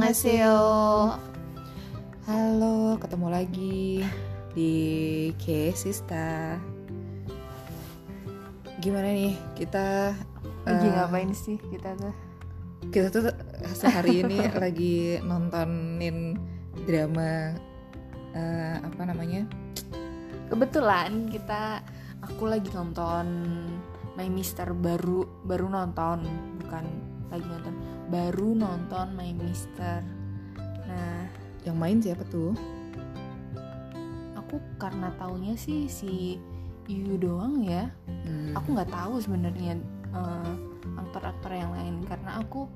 Annyeonghaseyo. Halo, ketemu lagi di K Sista. Gimana nih kita? Lagi eh, ngapain sih kita tuh? Kita tuh sehari ini lagi nontonin drama eh, apa namanya? Kebetulan kita aku lagi nonton My Mister baru baru nonton bukan lagi nonton baru nonton My Mister. Nah Yang main siapa tuh? aku karena taunya sih si Yu doang ya. Hmm, Aku nggak tahu sebenarnya eh, aktor-aktor yang lain karena aku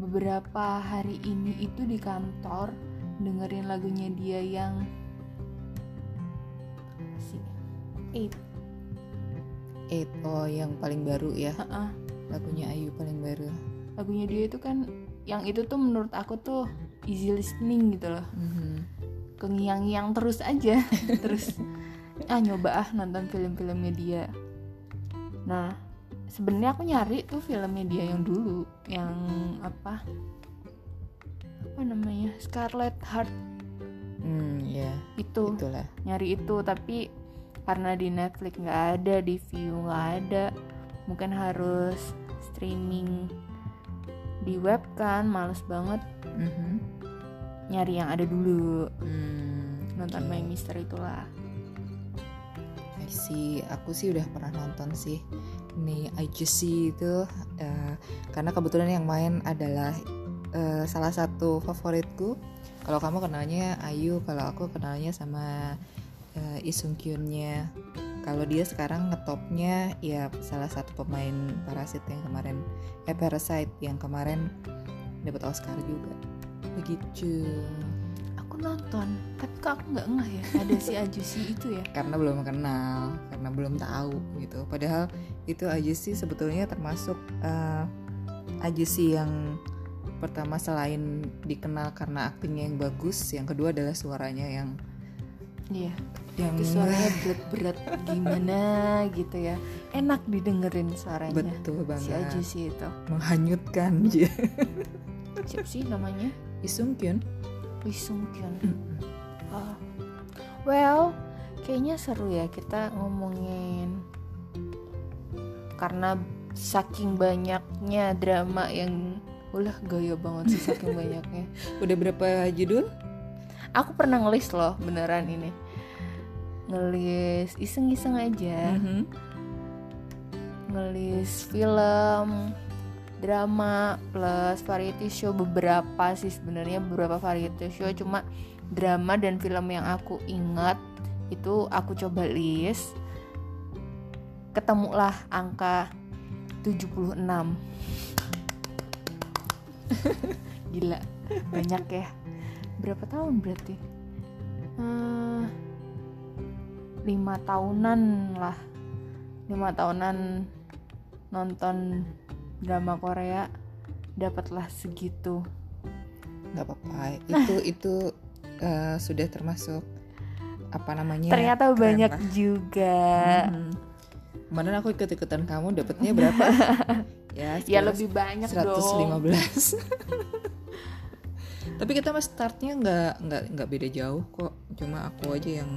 beberapa hari ini itu di kantor dengerin lagunya dia yang si Eight Eight. Oh, yang paling baru ya. Heeh. Lagunya Ayu paling baru. lagunya dia itu kan yang itu tuh menurut aku tuh easy listening gitu loh Mhm. kengiang-ngiang terus aja terus ah nyoba ah nonton film-filmnya dia nah sebenarnya aku nyari tuh filmnya dia yang dulu yang apa apa namanya Scarlet Heart Hmm, ya, itu itulah. nyari itu tapi karena di Netflix nggak ada di view nggak ada mungkin harus streaming di web kan males banget Mhm. nyari yang ada dulu Hmm, nonton oke. My Mister itulah I see. Aku sih udah pernah nonton sih. Nih I Just See itu eh, karena kebetulan yang main adalah eh, salah satu favoritku. Kalau kamu kenalnya Ayu, kalau aku kenalnya sama uh, Isung Kyunnya. Kalau dia sekarang ngetopnya ya salah satu pemain Parasit yang kemarin eh Parasite yang kemarin dapat Oscar juga. Begitu. aku nonton tapi kok aku nggak ngeh ya ada si Ajusi itu ya karena belum kenal karena belum tahu gitu padahal itu aja sih sebetulnya termasuk uh, aja sih yang pertama selain dikenal karena aktingnya yang bagus yang kedua adalah suaranya yang iya. Yang itu suaranya berat-berat gimana gitu ya. Enak didengerin suaranya. Betul si banget. Ajusi itu. Menghanyutkan. Siapa sih namanya? Isung Kyun. Lee Sung Kyun. Oh. well kayaknya seru ya kita ngomongin karena saking banyaknya drama yang ulah gaya banget sih saking banyaknya. Udah berapa judul aku pernah ngelis loh beneran ini. Ngelis iseng-iseng aja. Mhm. ngelis film drama plus variety show beberapa sih sebenarnya beberapa variety show. Cuma drama dan film yang aku ingat itu aku coba list. Ketemulah angka 76 gila banyak ya berapa tahun berarti Eh, lima tahunan lah lima tahunan nonton drama Korea dapatlah segitu nggak apa-apa itu itu uh, sudah termasuk apa namanya ternyata keren banyak lah. juga Mhm. Kemarin aku ikut-ikutan kamu dapatnya berapa? ya, ya lebih banyak dong 115. Tapi kita mas startnya nggak nggak nggak beda jauh kok. Cuma aku aja yang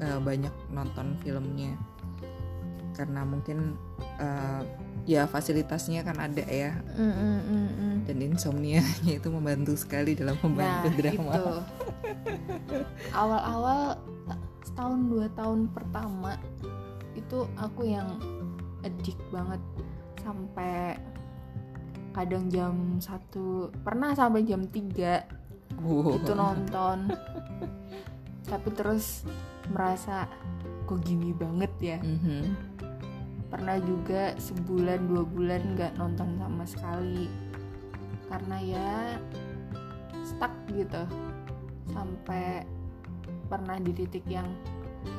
eh, banyak nonton filmnya. Karena mungkin eh, ya fasilitasnya kan ada ya Mm, mm, mm, mm. dan insomnia-nya itu membantu sekali dalam nah membantu drama. itu awal-awal setahun dua tahun pertama itu aku yang addict banget sampai kadang jam satu pernah sampai jam 3 Wow. itu nonton tapi terus merasa kok gini banget ya Mhm. pernah juga sebulan dua bulan nggak nonton sama sekali karena ya stuck gitu sampai pernah di titik yang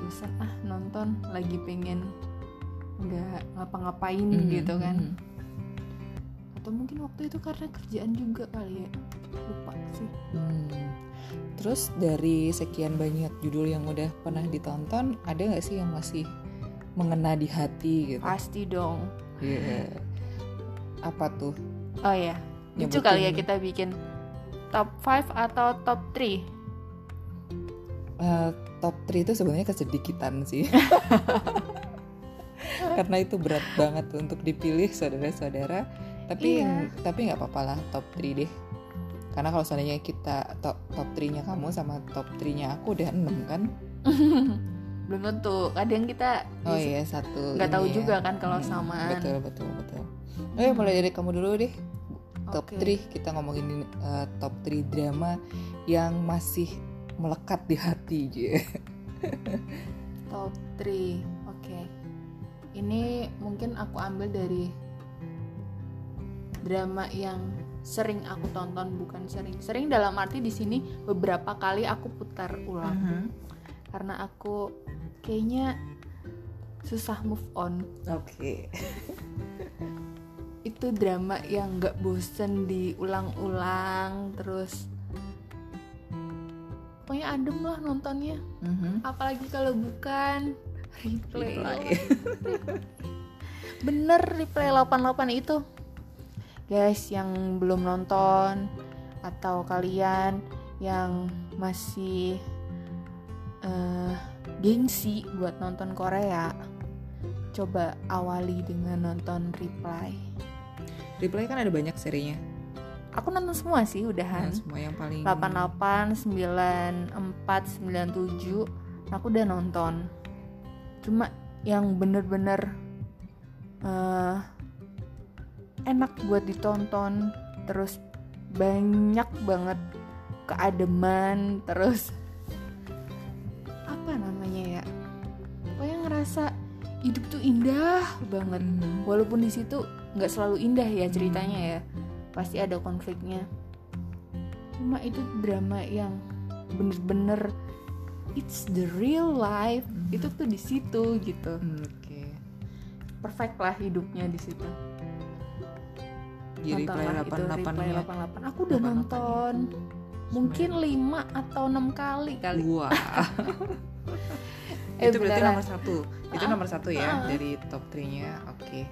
bosan ah nonton lagi pengen nggak ngapa-ngapain Mhm, gitu kan mhm. Atau mungkin waktu itu karena kerjaan juga kali ya lupa sih Hmm. Terus dari sekian banyak judul yang udah pernah ditonton, ada nggak sih yang masih mengena di hati gitu? pasti dong Iya. Apa tuh? oh ya lucu kali ya kita bikin top 5 atau top 3 uh, top 3 itu sebenarnya kesedikitan sih karena itu berat banget untuk dipilih saudara-saudara tapi Iya. tapi nggak apa-apa lah top 3 deh karena kalau seandainya kita top top 3 nya kamu sama top 3 nya aku udah 6 kan belum tentu kadang kita oh iya satu nggak tahu ya. juga kan kalau Hmm, samaan. betul betul betul eh mulai dari kamu dulu deh top Oke. 3 kita ngomongin uh, top 3 drama yang masih melekat di hati je. top 3 oke ini mungkin aku ambil dari drama yang sering aku tonton bukan sering sering dalam arti di sini beberapa kali aku putar ulang Mhm. karena aku kayaknya susah move on Oke. itu drama yang nggak bosen diulang-ulang terus pokoknya adem lah nontonnya Mhm. apalagi kalau bukan replay, Replay. bener replay 88 itu guys yang belum nonton atau kalian yang masih eh, gengsi buat nonton Korea coba awali dengan nonton reply. Replay kan ada banyak serinya. aku nonton semua sih Nah, udahan semua yang paling 88, 94, 97 aku udah nonton. Cuma yang bener-bener eh, enak buat ditonton terus banyak banget keademan terus apa namanya ya pokoknya ngerasa hidup tuh indah banget. Walaupun di situ nggak selalu indah ya ceritanya ya pasti ada konfliknya. Cuma itu drama yang bener-bener it's the real life itu tuh di situ gitu. Oke. perfect lah hidupnya di situ Di Replay Nontonlah itu, 88 Replay nya. 88 aku udah 88 -nya. nonton mungkin 5 atau 6 kali kali Wah, eh itu berarti beneran. nomor satu. Itu nomor satu ya dari top 3-nya. Oke.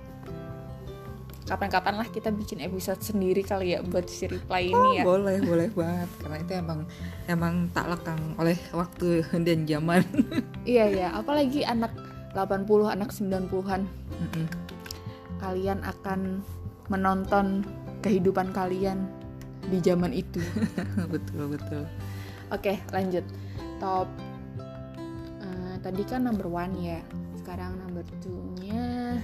kapan-kapan lah kita bikin episode sendiri kali ya buat si reply ini Oh, ya boleh, boleh banget. Karena itu emang emang tak lekang oleh waktu dan zaman. iya ya apalagi anak 80 anak 90-an Mm-mm. kalian akan menonton kehidupan kalian di zaman itu. betul, betul. Oke, lanjut. Top eh, tadi kan number one ya. Sekarang number two-nya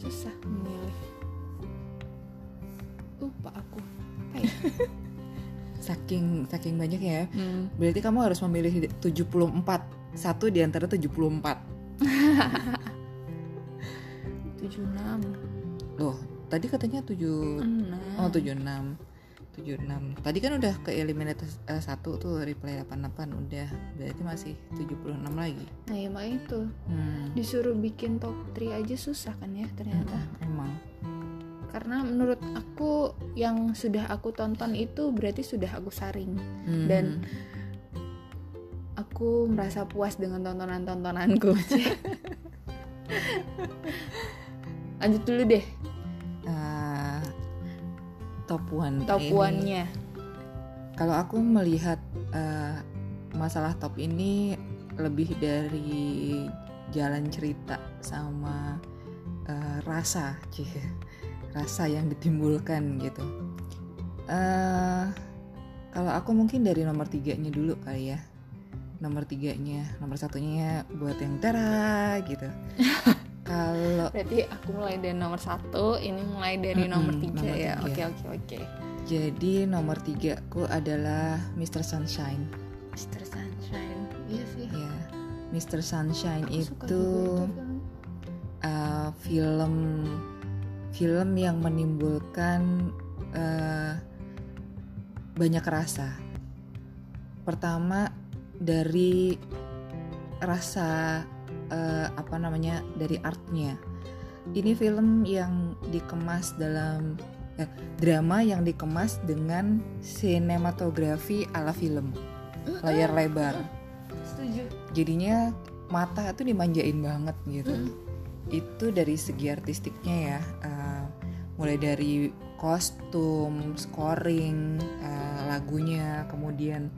susah memilih. Lupa aku. Ya? Saking saking banyak ya. Hmm, Berarti kamu harus memilih 74. Satu di antara 74. 76. Loh, tadi katanya 7 6. Oh 76 76 Tadi kan udah ke eliminate eh, satu tuh replay 88 udah Berarti masih 76 lagi Nah, ya makanya itu. hmm. Disuruh bikin top 3 aja susah kan ya ternyata. Mm, Emang Karena menurut aku yang sudah aku tonton itu berarti sudah aku saring. Hmm. Dan aku merasa puas dengan tontonan-tontonanku. Lanjut dulu deh Ah, Top one top one-nya. Kalau aku melihat eh, masalah top ini lebih dari jalan cerita sama eh, rasa, cie, rasa yang ditimbulkan gitu. eh kalau aku mungkin dari nomor tiganya dulu kali ya. Nomor tiganya, nomor satunya buat yang tara gitu. Kalau Berarti aku mulai dari nomor satu, ini mulai dari Mm-mm, nomor tiga nomor ya. tiga. Oke oke oke. jadi nomor tigaku adalah Mr. Sunshine. Mr. Sunshine. Iya sih. Ya, Mr. Sunshine Aku itu itu film. uh, film film yang menimbulkan uh, banyak rasa. Pertama dari rasa uh, apa namanya dari artnya. Ini film yang dikemas dalam eh, drama yang dikemas dengan sinematografi ala film layar lebar. Setuju. Jadinya mata tuh dimanjain banget gitu Mm. itu dari segi artistiknya ya uh, mulai dari kostum, scoring, uh, lagunya, kemudian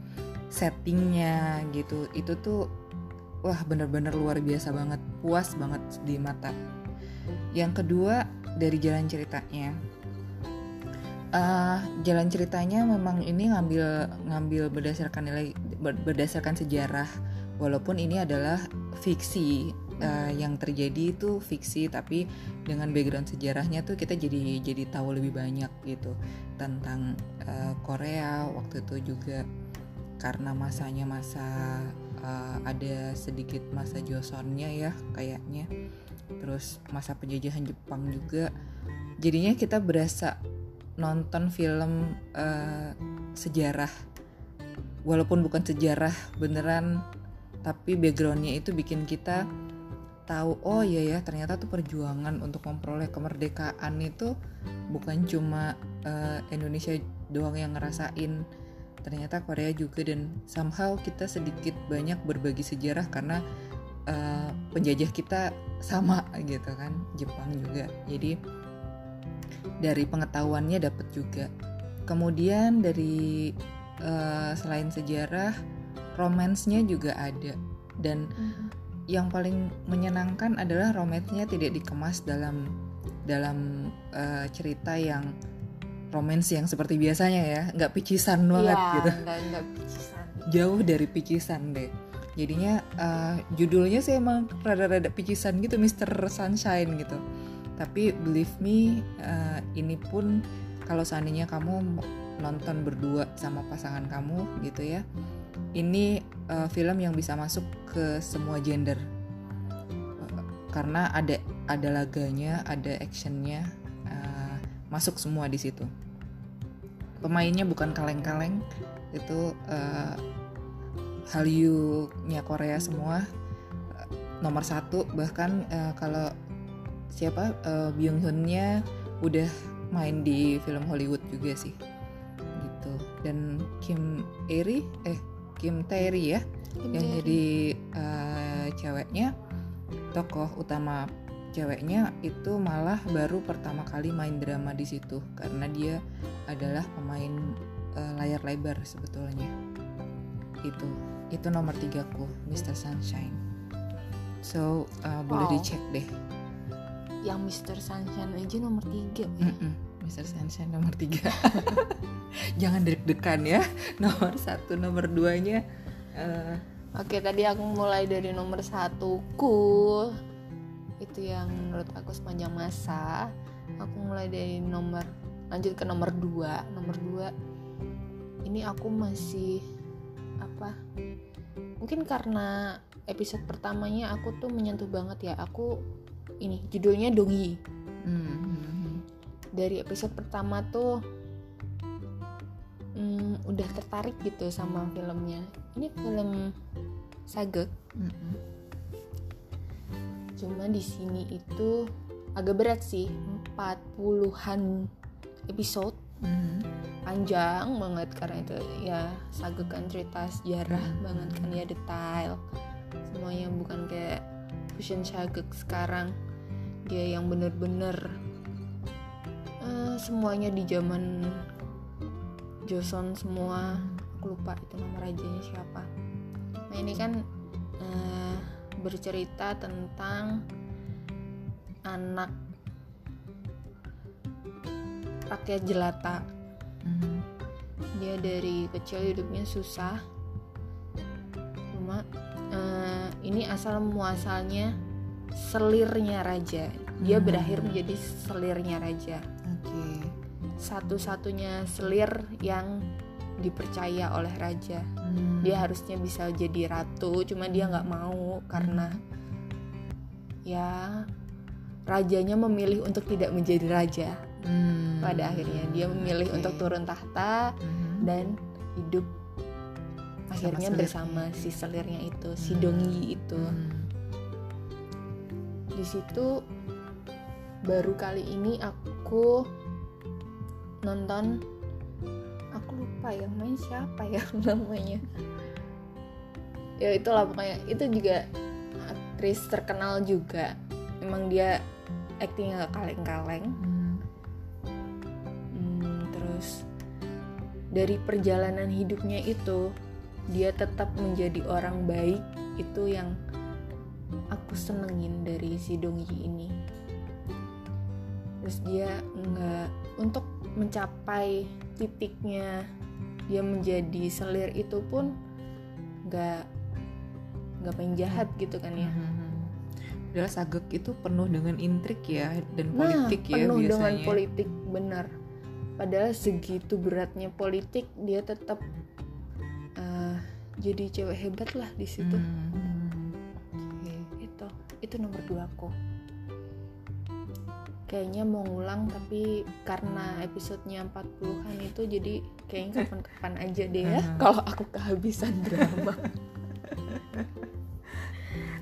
settingnya gitu. Itu tuh wah bener-bener luar biasa banget, puas banget di mata. Yang kedua dari jalan ceritanya. Uh, jalan ceritanya memang ini ngambil ngambil berdasarkan nilai berdasarkan sejarah walaupun ini adalah fiksi uh, yang terjadi itu fiksi tapi dengan background sejarahnya tuh kita jadi jadi tahu lebih banyak gitu tentang uh, Korea waktu itu juga karena masanya masa uh, ada sedikit masa Joseonnya ya kayaknya. Terus masa penjajahan Jepang juga. Jadinya kita berasa nonton film uh, sejarah. Walaupun bukan sejarah beneran tapi backgroundnya itu bikin kita tahu oh iya ya ternyata tuh perjuangan untuk memperoleh kemerdekaan itu bukan cuma uh, Indonesia doang yang ngerasain ternyata Korea juga dan somehow kita sedikit banyak berbagi sejarah karena uh, penjajah kita sama gitu kan Jepang juga. Jadi dari pengetahuannya dapat juga. Kemudian dari uh, selain sejarah romansnya juga ada. Dan mm-hmm. yang paling menyenangkan adalah romansnya tidak dikemas dalam dalam uh, cerita yang romans yang seperti biasanya ya. Nggak picisan banget ya, gitu. enggak, enggak picisan. jauh dari picisan deh. Jadinya uh, judulnya sih emang rada-rada picisan gitu Mr. Sunshine gitu. Tapi believe me uh, ini pun kalau seandainya kamu nonton berdua sama pasangan kamu gitu ya ini uh, film yang bisa masuk ke semua gender. Uh, karena ada ada laganya ada actionnya uh, masuk semua di situ pemainnya bukan kaleng-kaleng. Itu uh, Hallyu-nya Korea semua uh, nomor satu. Bahkan uh, kalau siapa uh, Byung Hun-nya udah main di film Hollywood juga sih. Gitu. Dan Kim Eri eh Kim Tae-ri ya Kim yang jadi uh, ceweknya tokoh utama ceweknya itu malah baru pertama kali main drama di situ karena dia adalah pemain uh, layar lebar sebetulnya itu itu nomor tiga ku Mr. Sunshine so uh, wow. boleh dicek deh yang Mr. Sunshine aja nomor tiga ya mm -mm. Mr. Sunshine nomor tiga jangan deg-degan ya nomor satu nomor duanya uh, oke tadi aku mulai dari nomor satu ku itu yang menurut aku sepanjang masa aku mulai dari nomor lanjut ke nomor dua. Nomor dua ini aku masih apa mungkin karena episode pertamanya aku tuh menyentuh banget ya. Aku ini judulnya Dongi. Hmm. Dari episode pertama tuh hmm, udah tertarik gitu sama filmnya. Ini film sagek mm-hmm. Cuma di sini itu agak berat sih 40-an episode. Mm-hmm. panjang banget karena itu ya sagek kan cerita sejarah mm-hmm. banget kan ya detail. Semuanya bukan kayak fusion sagek sekarang. Dia yang bener-bener semuanya di zaman Joseon semua. Aku lupa itu nama rajanya siapa. Nah ini kan uh, bercerita tentang anak rakyat jelata mm-hmm. dia dari kecil hidupnya susah cuma uh, ini asal muasalnya selirnya raja dia mm-hmm. berakhir menjadi selirnya raja satu-satunya selir yang dipercaya oleh raja hmm. Dia harusnya bisa jadi ratu cuma dia nggak mau karena ya rajanya memilih untuk tidak menjadi raja hmm. pada akhirnya dia memilih okay. untuk turun tahta hmm. dan hidup akhirnya selir. bersama si selirnya itu hmm. si dongi itu hmm. di situ baru kali ini aku nonton aku lupa yang main siapa ya namanya ya itulah pokoknya. Itu juga aktris terkenal juga. Emang dia aktingnya kaleng-kaleng. Hmm. terus dari perjalanan hidupnya itu dia tetap menjadi orang baik. Itu yang aku senengin dari si Dongyi ini. Terus dia nggak untuk mencapai titiknya dia menjadi selir itu pun nggak nggak pengen jahat gitu kan ya Padahal Sagek itu penuh dengan intrik ya dan nah politik ya penuh biasanya. dengan politik benar padahal segitu beratnya politik dia tetap eh, jadi cewek hebat lah di situ Hmm. Oke. itu itu nomor dua aku kayaknya mau ngulang tapi karena episodenya 40-an itu jadi kayaknya kapan-kapan aja deh ya Hmm. kalau aku kehabisan drama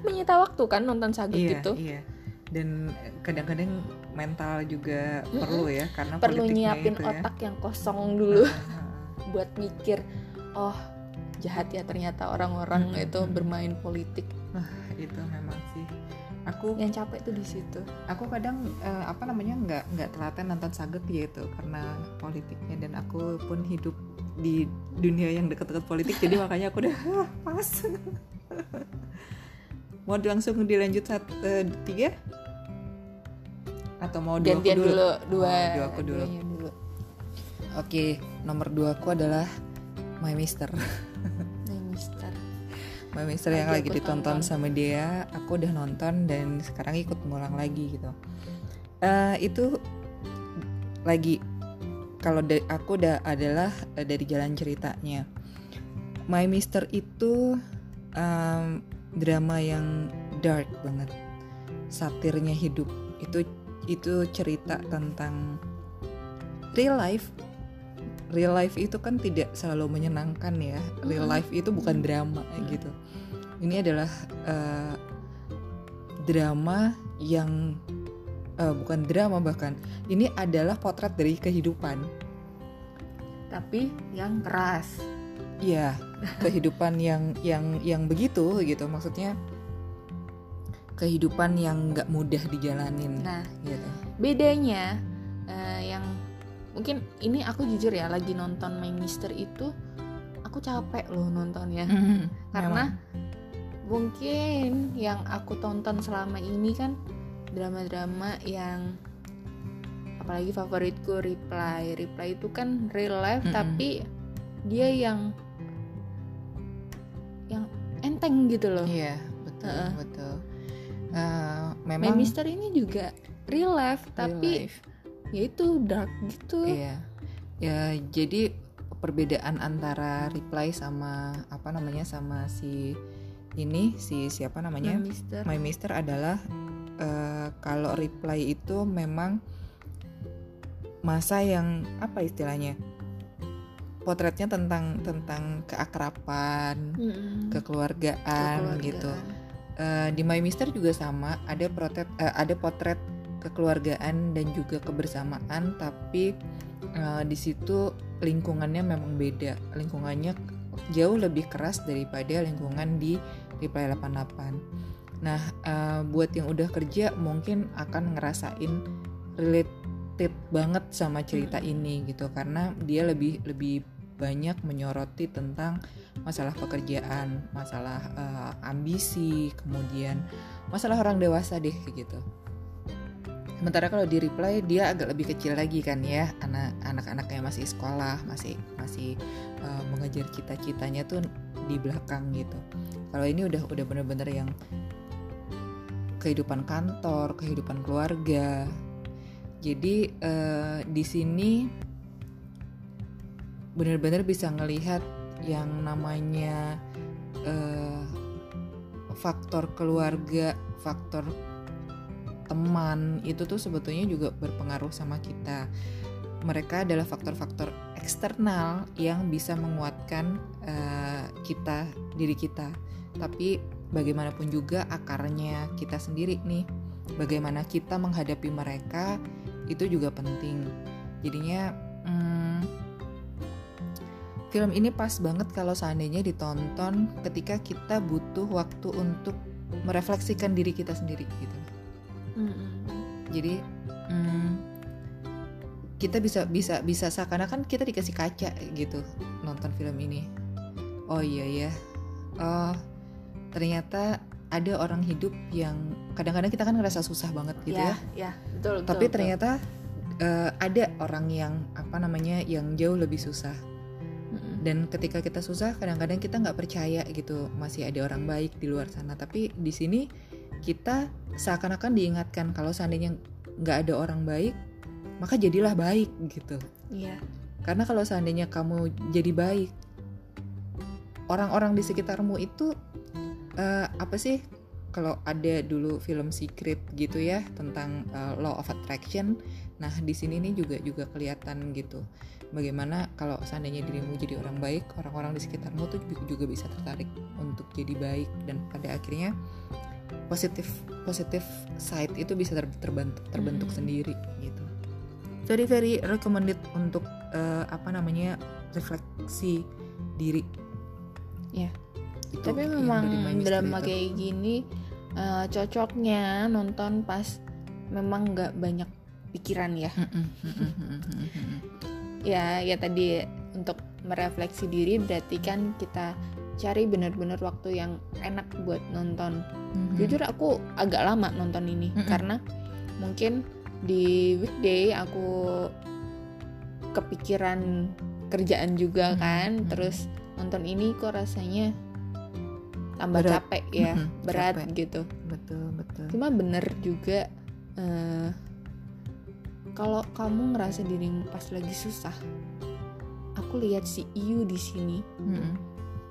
menyita waktu kan nonton sagit Iya, gitu iya. Dan kadang-kadang mental juga Mm-mm. perlu ya karena perlu nyiapin itu ya. otak yang kosong dulu buat mikir oh jahat ya ternyata orang-orang Mm-mm. itu bermain politik itu memang sih. Aku yang capek tuh di situ aku kadang eh, apa namanya nggak nggak telaten nonton Sagek ya itu karena politiknya dan aku pun hidup di dunia yang deket-deket politik jadi makanya aku udah "Ah, pas mau langsung dilanjut satu eh, tiga atau mau dua aku gantian dulu, dua Oh, dua aku dulu. dulu oke nomor dua aku adalah My Mister Nah, Mister My Mister yang Lagi ditonton tonton. sama dia, aku udah nonton dan sekarang ikut ngulang lagi gitu. Eh, itu lagi kalau aku udah adalah eh, dari jalan ceritanya. My Mister itu em, drama yang dark banget, satirnya hidup. Itu itu cerita tentang real life. Real life itu kan tidak selalu menyenangkan ya. Real life itu bukan drama gitu. Ini adalah eh, drama yang eh, bukan drama bahkan. Ini adalah potret dari kehidupan. tapi yang keras Iya, kehidupan yang yang yang begitu gitu. Maksudnya kehidupan yang nggak mudah dijalanin nah gitu. bedanya eh, yang mungkin ini aku jujur ya lagi nonton My Mister itu aku capek loh nontonnya karena mungkin yang aku tonton selama ini kan drama-drama yang apalagi favoritku Reply Reply itu kan real life Mm-mm. tapi dia yang enteng gitu loh Iya, betul, Heeh. betul. Eh, My memang Mister ini juga real life real tapi life. ya itu dark gitu Iya. Ya, jadi perbedaan antara reply sama apa namanya sama si ini si siapa My namanya? Mister My Mister adalah eh, kalau reply itu memang masa yang apa istilahnya? Potretnya tentang tentang keakraban, Mm-mm. kekeluargaan, Kekeluargaan. gitu. Eh, di My Mister juga sama, ada potret eh, ada potret kekeluargaan dan juga kebersamaan, tapi eh, di situ lingkungannya memang beda. Lingkungannya jauh lebih keras daripada lingkungan di Reply 88. Nah, eh, buat yang udah kerja mungkin akan ngerasain related banget sama cerita ini gitu karena dia lebih lebih banyak menyoroti tentang masalah pekerjaan, masalah eh, ambisi, kemudian masalah orang dewasa deh kayak gitu. Sementara kalau di reply dia agak lebih kecil lagi kan ya, anak anak-anaknya masih sekolah, masih masih eh, mengejar cita-citanya tuh di belakang gitu. Kalau ini udah udah bener-bener yang kehidupan kantor, kehidupan keluarga. Jadi eh, di sini bener-bener bisa ngelihat yang namanya eh, faktor keluarga, faktor teman itu tuh sebetulnya juga berpengaruh sama kita. Mereka adalah faktor-faktor eksternal yang bisa menguatkan eh, kita, diri kita. Tapi bagaimanapun juga akarnya kita sendiri nih. Bagaimana kita menghadapi mereka itu juga penting. Jadinya film ini pas banget kalau seandainya ditonton ketika kita butuh waktu untuk merefleksikan diri kita sendiri gitu. Mm-mm. Jadi hmm, kita bisa bisa bisa seakan-akan kita dikasih kaca gitu nonton film ini oh iya ya oh ternyata ada orang hidup yang kadang-kadang kita kan ngerasa susah banget gitu ya, ya betul tapi betul, ternyata eh, ada orang yang apa namanya yang jauh lebih susah betul. Dan ketika kita susah kadang-kadang kita nggak percaya gitu masih ada orang baik di luar sana. Tapi di sini kita seakan-akan diingatkan kalau seandainya nggak ada orang baik maka jadilah baik gitu. Iya. Karena kalau seandainya kamu jadi baik orang-orang di sekitarmu itu eh, apa sih kalau ada dulu film Secret gitu ya tentang eh, law of attraction nah di sini nih juga juga kelihatan gitu bagaimana kalau seandainya dirimu jadi orang baik orang-orang di sekitarmu tuh juga- bisa tertarik untuk jadi baik dan pada akhirnya positif positif side itu bisa ter- terbentuk terbentuk Mhm. sendiri gitu very very recommended untuk eh, apa namanya refleksi diri Iya. Itu tapi memang drama itu. kayak gini eh, cocoknya nonton pas memang nggak banyak pikiran ya. Ya ya tadi untuk merefleksi diri berarti kan kita cari benar-benar waktu yang enak buat nonton Mhm. jujur aku agak lama nonton ini Mm-mm. karena mungkin di weekday aku kepikiran kerjaan juga Mm-mm, kan terus nonton ini kok rasanya tambah Berat. capek ya Mm-mm, berat capek. gitu betul betul cuma bener juga eh, kalau kamu ngerasa dirimu pas lagi susah aku lihat si Iyu di sini Mm-mm.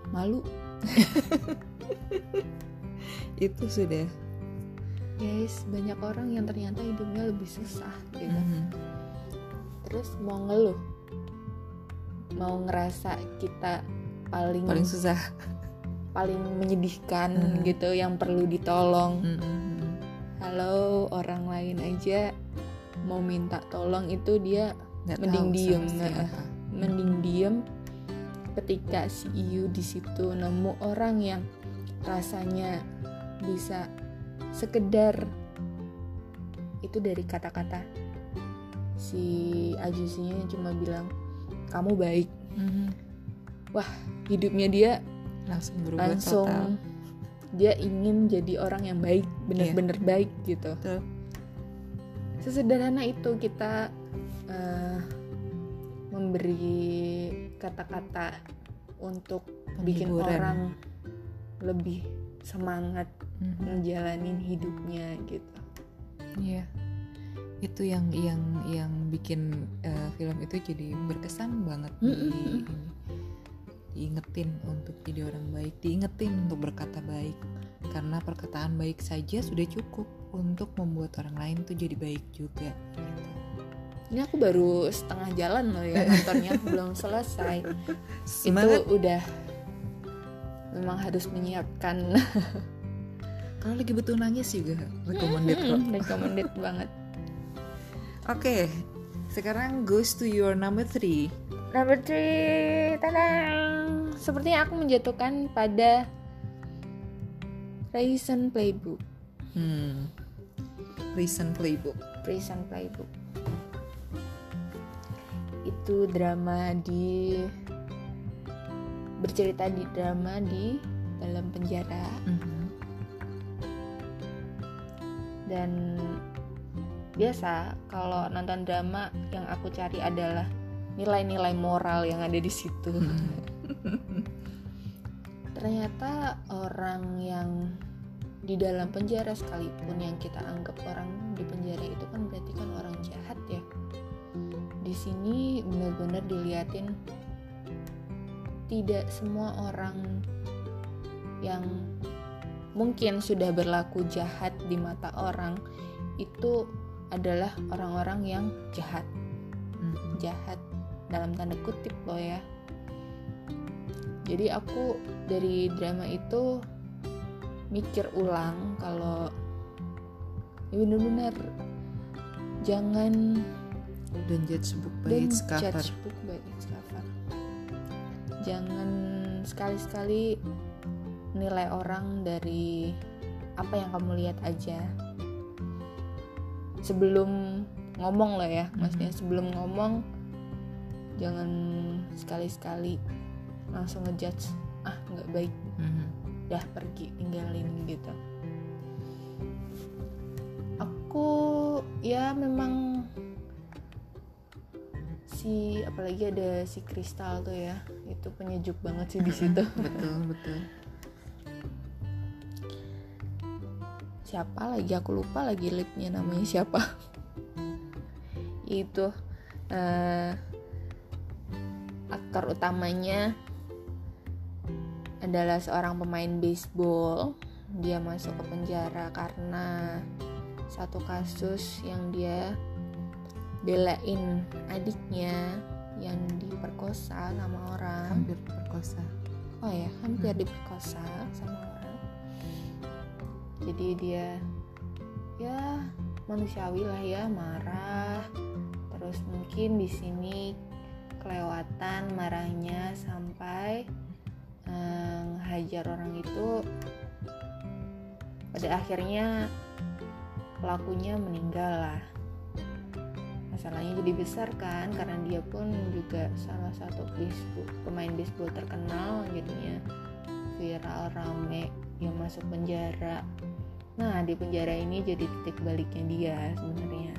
malu itu sudah guys banyak orang yang ternyata hidupnya lebih susah gitu Mhm. terus mau ngeluh mau ngerasa kita paling paling susah paling menyedihkan Hmm. gitu yang perlu ditolong Mm-mm. halo orang lain aja mau minta tolong itu dia Nggak Mending tahu diem, mending diem ketika si Iyu di situ nemu orang yang rasanya bisa sekedar. Itu dari kata-kata si Ajusinya cuma bilang kamu baik. Mhm. hidupnya dia langsung berubah langsung total. dia ingin jadi orang yang baik benar-benar baik gitu. Betul. Sesederhana itu kita eh, memberi kata-kata untuk bikin Penghiburan. orang lebih semangat Mhm. ngejalanin hidupnya gitu Iya. Itu yang yang yang bikin eh, film itu jadi berkesan banget di Mm-mm. ini. Diingetin untuk jadi orang baik, diingetin untuk berkata baik. Karena perkataan baik saja sudah cukup untuk membuat orang lain tuh jadi baik juga. Gitu. ini aku baru setengah jalan loh ya nontonnya belum selesai Semangat. itu udah memang harus menyiapkan Kalau lagi butuh nangis juga recommended kok. Mm, recommended banget Oke, sekarang goes to your number three. Number three, tadang. Sepertinya aku menjatuhkan pada Raisin Playbook. Hmm. Recent playbook. Prison Playbook. Itu drama di bercerita di drama di dalam penjara Mhm. dan biasa kalau nonton drama yang aku cari adalah nilai-nilai moral yang ada di situ. Ternyata orang yang di dalam penjara sekalipun yang kita anggap orang di penjara itu kan berarti kan orang jahat ya. Di sini benar-benar diliatin tidak semua orang yang mungkin sudah berlaku jahat di mata orang itu adalah orang-orang yang jahat. Jahat dalam tanda kutip loh ya jadi aku dari drama itu mikir ulang kalau ya bener-bener jangan Don't judge book by don't its cover. judge book by its cover. Jangan sekali-sekali nilai orang dari apa yang kamu lihat aja. Sebelum ngomong lah ya maksudnya sebelum ngomong jangan sekali-sekali langsung ngejudge ah nggak baik. Mhm. dah pergi tinggalin gitu. Aku ya memang si apalagi ada si kristal tuh ya itu penyejuk banget sih di situ. Betul betul. Siapa lagi? Aku lupa lagi leadnya namanya siapa. Itu eh, aktor utamanya adalah seorang pemain baseball dia masuk ke penjara karena satu kasus yang dia belain adiknya yang diperkosa sama orang. Hampir perkosa oh ya hampir diperkosa sama orang. Jadi dia ya manusiawi lah ya marah. Terus mungkin di sini kelewatan marahnya sampai eh, hajar orang itu pada akhirnya pelakunya meninggal lah. Masalahnya jadi besar kan karena dia pun juga salah satu baseball, pemain baseball terkenal jadinya viral rame yang masuk penjara. Nah di penjara ini jadi titik baliknya dia sebenarnya.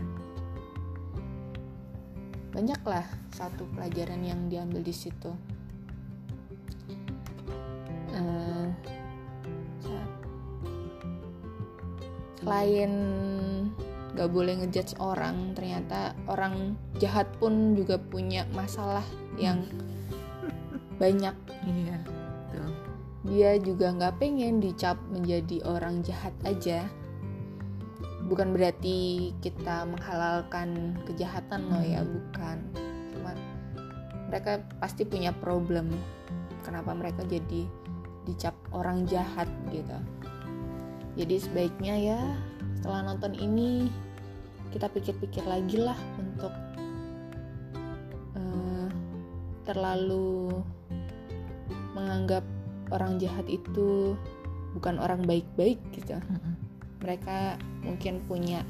Banyaklah satu pelajaran yang diambil di situ Eh, sa- selain gak boleh ngejudge orang ternyata orang jahat pun juga punya masalah yang banyak. Iya betul. Dia juga nggak pengen dicap menjadi orang jahat aja. Bukan berarti kita menghalalkan kejahatan loh ya bukan. Cuma mereka pasti punya problem kenapa mereka jadi dicap orang jahat gitu. Jadi sebaiknya ya setelah nonton ini kita pikir-pikir lagi lah untuk eh, terlalu menganggap orang jahat itu bukan orang baik-baik gitu. Mereka mungkin punya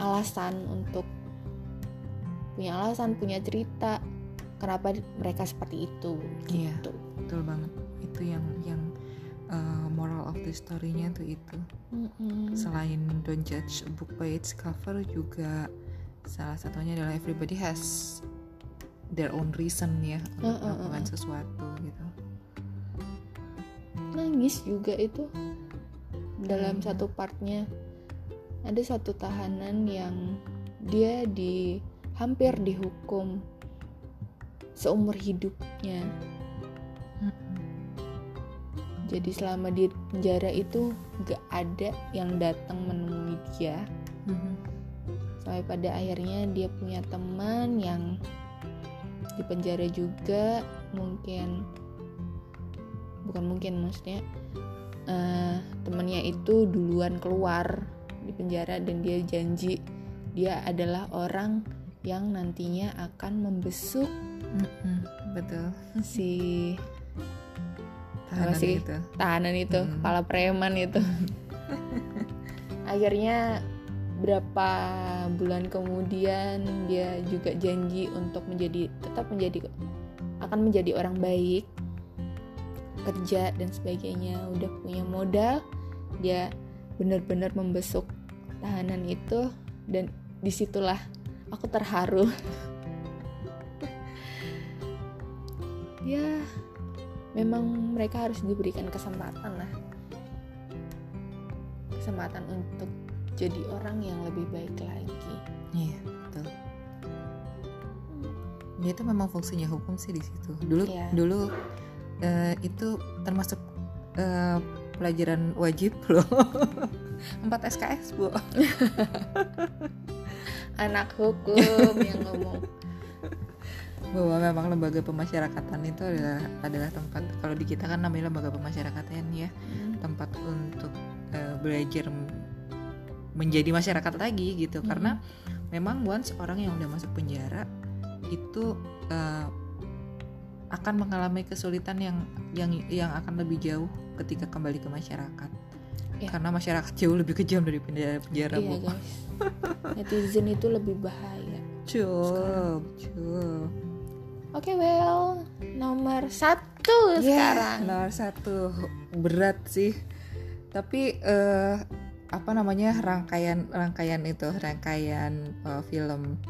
alasan untuk punya alasan punya cerita kenapa mereka seperti itu Iya. gitu. betul banget itu yang yang uh, moral of the story-nya tuh itu. Mm-mm. selain don't judge a book by its cover juga salah satunya adalah everybody has their own reason ya untuk Uh, uh, uh, melakukan sesuatu gitu. Nangis juga itu dalam Hmm. satu partnya. Ada satu tahanan yang dia di hampir dihukum seumur hidupnya jadi selama di penjara itu gak ada yang datang menemui dia Mhm. sampai pada akhirnya dia punya teman yang di penjara juga mungkin bukan mungkin maksudnya eh, temannya itu duluan keluar di penjara dan dia janji dia adalah orang yang nantinya akan membesuk Mhm. betul si tahanan sih? itu tahanan itu Hmm. kepala preman itu akhirnya berapa bulan kemudian dia juga janji untuk menjadi tetap menjadi akan menjadi orang baik kerja dan sebagainya udah punya modal dia benar-benar membesuk tahanan itu dan di situlah aku terharu ya memang mereka harus diberikan kesempatan lah. Kesempatan untuk jadi orang yang lebih baik lagi. Iya betul. Ya itu memang fungsinya hukum sih di situ. Dulu Iya. dulu eh, itu termasuk eh, pelajaran wajib loh. 4 SKS bu. Anak hukum yang ngomong bahwa memang lembaga pemasyarakatan itu adalah adalah tempat kalau di kita kan namanya lembaga pemasyarakatan ya tempat untuk eh, belajar menjadi masyarakat lagi gitu. Mhm. karena memang once orang yang udah masuk penjara itu eh, akan mengalami kesulitan yang yang yang akan lebih jauh ketika kembali ke masyarakat. Ya. karena masyarakat jauh lebih kejam dari penjara penjara iya bu. guys. Netizen itu lebih bahaya. Cuk, cuk. Oke well nomor satu Ya, sekarang. nomor satu. Berat sih. Tapi eh, apa namanya rangkaian rangkaian itu rangkaian eh, film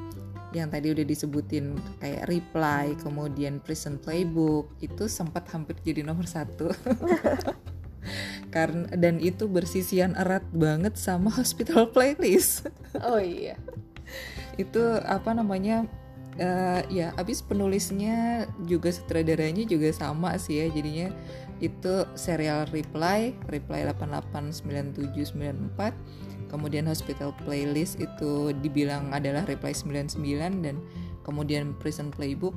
yang tadi udah disebutin kayak Reply kemudian Prison Playbook itu sempat hampir jadi nomor satu. Karena dan itu bersisian erat banget sama Hospital Playlist. Oh iya. Itu apa namanya eh, ya abis penulisnya juga sutradaranya juga sama sih ya jadinya itu serial Reply Reply 889794 kemudian Hospital Playlist itu dibilang adalah Reply 99 dan kemudian Prison Playbook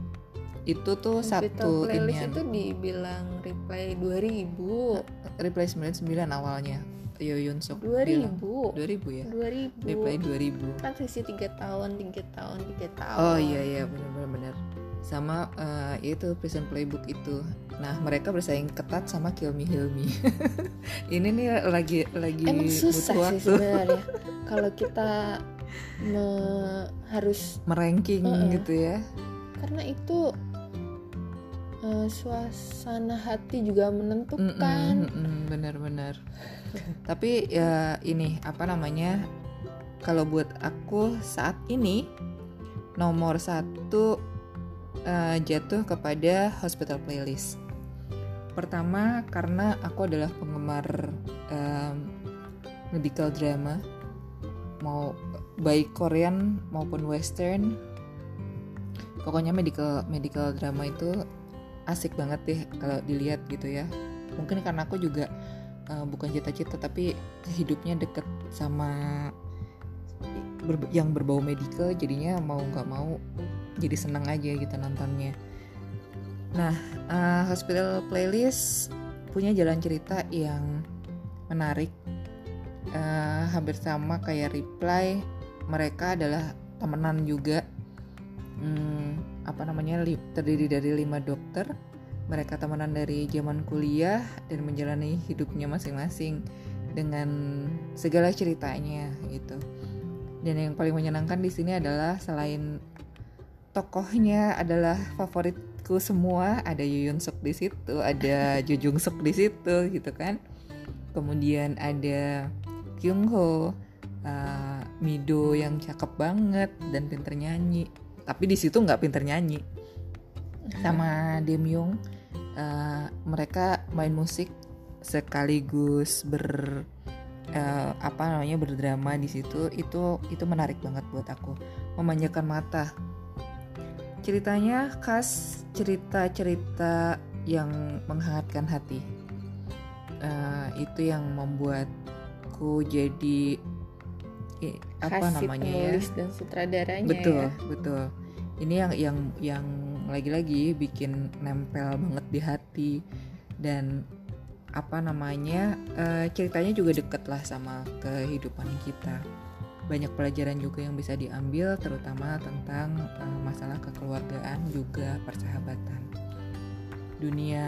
itu tuh Hospital satu playlist inian. itu dibilang reply 2000 Reply 99 awalnya Yo Yun Suk. 2000 2000 ya? 2000 Reply 2000 kan sesi 3 tahun 3 tahun 3 tahun. Oh iya iya benar benar sama eh, itu Prison Playbook itu. Nah mereka bersaing ketat sama Heal Me. Ini nih lagi lagi emang susah butuh sih sebenarnya. Kalau kita me- harus meranking Heeh. gitu ya. karena itu eh, suasana hati juga menentukan Benar-benar. Tapi ya ini apa namanya? Kalau buat aku saat ini nomor satu eh, jatuh kepada Hospital Playlist. Pertama karena aku adalah penggemar em, medical drama, mau baik Korean maupun Western. Pokoknya medical medical drama itu asik banget deh kalau dilihat gitu ya. Mungkin karena aku juga eh, bukan cita-cita tapi hidupnya deket sama ber- yang berbau medical jadinya mau nggak mau jadi seneng aja gitu nontonnya. Nah, eh, Hospital Playlist punya jalan cerita yang menarik, Eh, hampir sama kayak Reply. Mereka adalah temenan juga. Hmm, apa namanya? Terdiri dari lima dokter. Mereka temenan dari zaman kuliah dan menjalani hidupnya masing-masing dengan segala ceritanya gitu. Dan yang paling menyenangkan di sini adalah selain tokohnya adalah favoritku semua, ada Yoon Suk di situ, ada Jo Jung Suk di situ gitu kan. Kemudian ada Kyung Ho, uh, Mido yang cakep banget dan pinter nyanyi. Tapi di situ nggak pinter nyanyi. Sama Dem Young, uh, mereka main musik sekaligus ber eh, apa namanya berdrama di situ. Itu itu menarik banget buat aku. Memanjakan mata. Ceritanya khas cerita-cerita yang menghangatkan hati. Eh, itu yang membuatku jadi apa kasih namanya ya? penulis dan sutradaranya betul ya. betul. Ini yang yang yang lagi-lagi bikin nempel banget di hati dan apa namanya eh, ceritanya juga deket lah sama kehidupan kita. Banyak pelajaran juga yang bisa diambil terutama tentang eh, masalah kekeluargaan juga persahabatan. Dunia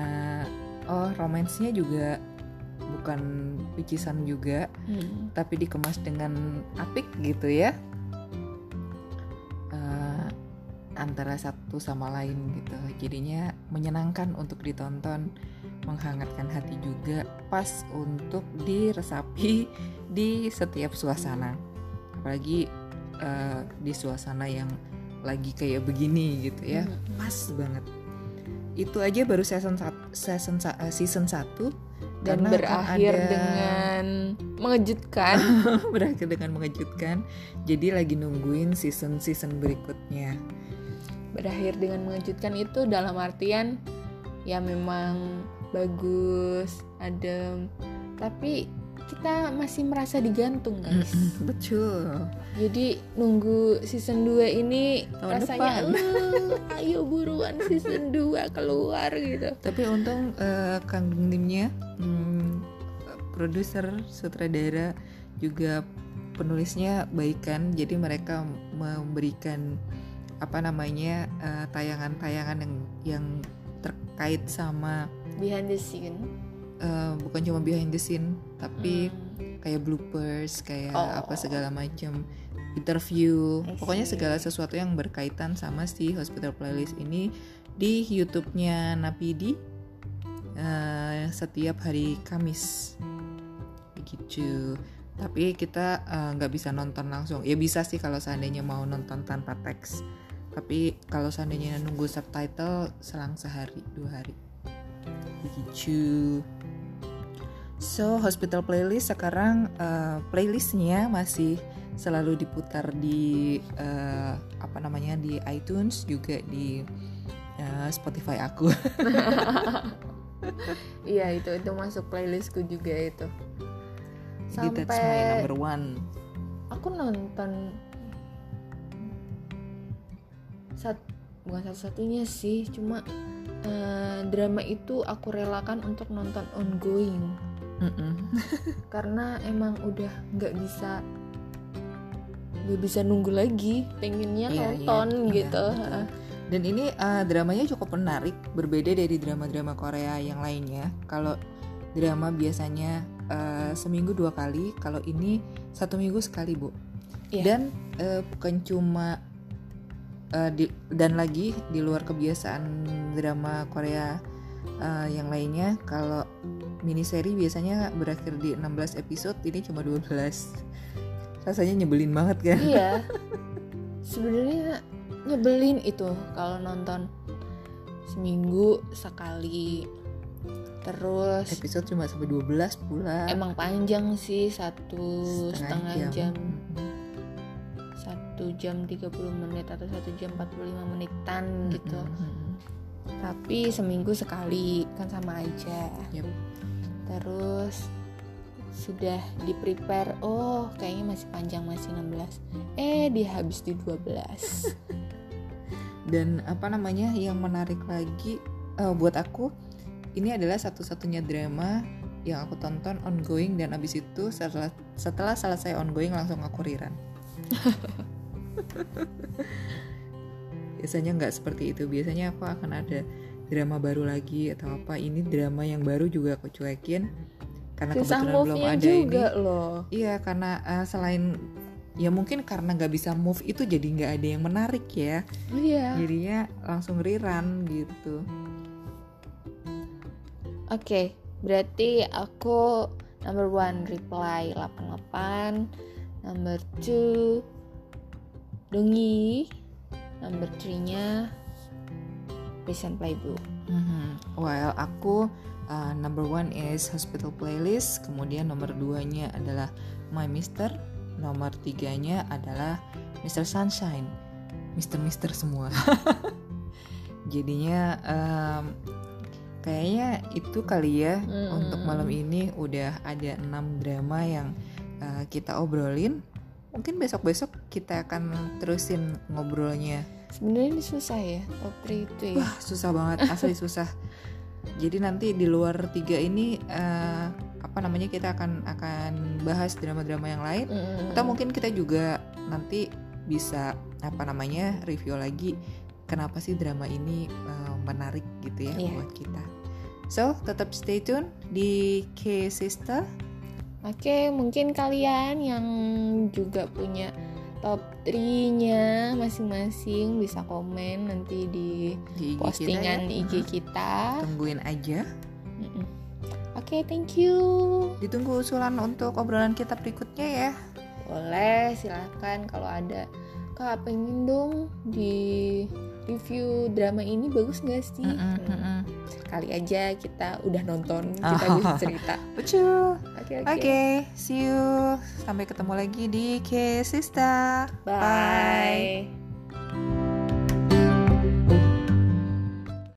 oh romansnya juga bukan picisan juga Hmm. tapi dikemas dengan apik gitu ya. Eh, antara satu sama lain gitu. Jadinya menyenangkan untuk ditonton menghangatkan hati juga pas untuk diresapi di setiap suasana. Apalagi eh, di suasana yang lagi kayak begini gitu ya. Hmm. pas banget. Itu aja baru season sat- season eh, season 1 dan Karena berakhir ada- dengan mengejutkan berakhir dengan mengejutkan. Jadi lagi nungguin season-season berikutnya. berakhir dengan mengejutkan itu dalam artian ya memang bagus adem tapi kita masih merasa digantung guys Mm-mm, Betul. jadi nunggu season 2 ini Tahun rasanya depan. "Uh, ayo buruan season 2 keluar gitu Tapi untung eh, Kang Dimnya, hmm, produser, sutradara juga penulisnya baik kan. Jadi mereka memberikan apa namanya eh, tayangan-tayangan yang yang terkait sama behind the scene eh, bukan cuma behind the scene, tapi Hmm. kayak bloopers kayak Oh. apa segala macam interview. Pokoknya segala sesuatu yang berkaitan sama si hospital playlist ini di YouTube-nya Napidi eh, setiap hari Kamis. Begitu. Tapi kita eh, nggak bisa nonton langsung. Ya bisa sih kalau seandainya mau nonton tanpa teks. Tapi kalau seandainya nunggu subtitle selang sehari dua hari. Begitu so hospital playlist sekarang eh, playlistnya masih selalu diputar di eh, apa namanya di iTunes juga di eh, Spotify aku. Iya itu itu masuk playlistku juga itu. Jadi that's my sampai number one. aku nonton sat bukan satu-satunya sih cuma eh, drama itu aku relakan untuk nonton ongoing Karena emang udah nggak bisa nggak bisa nunggu lagi pengennya Iya, iya, nonton iya, gitu betul. Dan ini uh, dramanya cukup menarik, berbeda dari drama-drama Korea yang lainnya. Kalau drama biasanya uh, seminggu dua kali, kalau ini satu minggu sekali, bu. Iya. Dan uh, bukan cuma uh, di, dan lagi di luar kebiasaan drama Korea uh, yang lainnya, kalau miniseri biasanya berakhir di 16 episode, ini cuma 12 Rasanya nyebelin banget kan? iya sebenarnya nyebelin itu kalau nonton seminggu sekali terus Episode cuma sampai 12 pula. emang panjang sih satu setengah, jam. Mm-mm. satu jam 30 menit atau satu jam 45 menitan gitu Mm-mm. Tapi seminggu sekali kan sama aja Yep. terus sudah di prepare oh kayaknya masih panjang masih 16 eh dia habis di 12 Dan apa namanya yang menarik lagi eh, buat aku ini adalah satu-satunya drama yang aku tonton ongoing dan abis itu setelah setelah selesai ongoing langsung aku riran. Biasanya nggak seperti itu. Biasanya aku akan ada drama baru lagi atau apa. Ini drama yang baru juga aku cuekin karena susah kebetulan belum ada ini. juga loh Iya karena eh, selain ya mungkin karena nggak bisa move itu jadi nggak ada yang menarik ya. iya Jadinya langsung rerun gitu. Oke, berarti aku number one reply 88, number two Dongi, number three nya Prison Playbook. Mhm. Well aku uh, number one is hospital playlist, kemudian nomor duanya adalah My Mister, nomor tiganya adalah Mr. Sunshine, Mister Mister semua. Jadinya um, kayaknya itu kali ya Mm. untuk malam ini udah ada enam drama yang uh, kita obrolin. Mungkin besok-besok kita akan terusin ngobrolnya Sebenarnya ini susah ya top 3 itu ya. Wah susah banget, asli susah. Jadi nanti di luar tiga ini eh, apa namanya kita akan akan bahas drama-drama yang lain. Mm. Atau mungkin kita juga nanti bisa apa namanya review lagi kenapa sih drama ini eh, menarik gitu ya Iya. buat kita. So tetap stay tune di K Sister. Oke, mungkin kalian yang juga punya top 3-nya masing-masing bisa komen nanti di di IG postingan kita ya. IG kita. Tungguin aja. Oke, thank you. Ditunggu usulan untuk obrolan kita berikutnya ya. Boleh, silahkan kalau ada Kak pengen dong di review drama ini bagus gak sih? Mm-mm, Hmm, mm-mm. Kali aja kita udah nonton, kita bisa cerita. Betul. Oke, Oke, oke. see you. Sampai ketemu lagi di K Sister. Bye.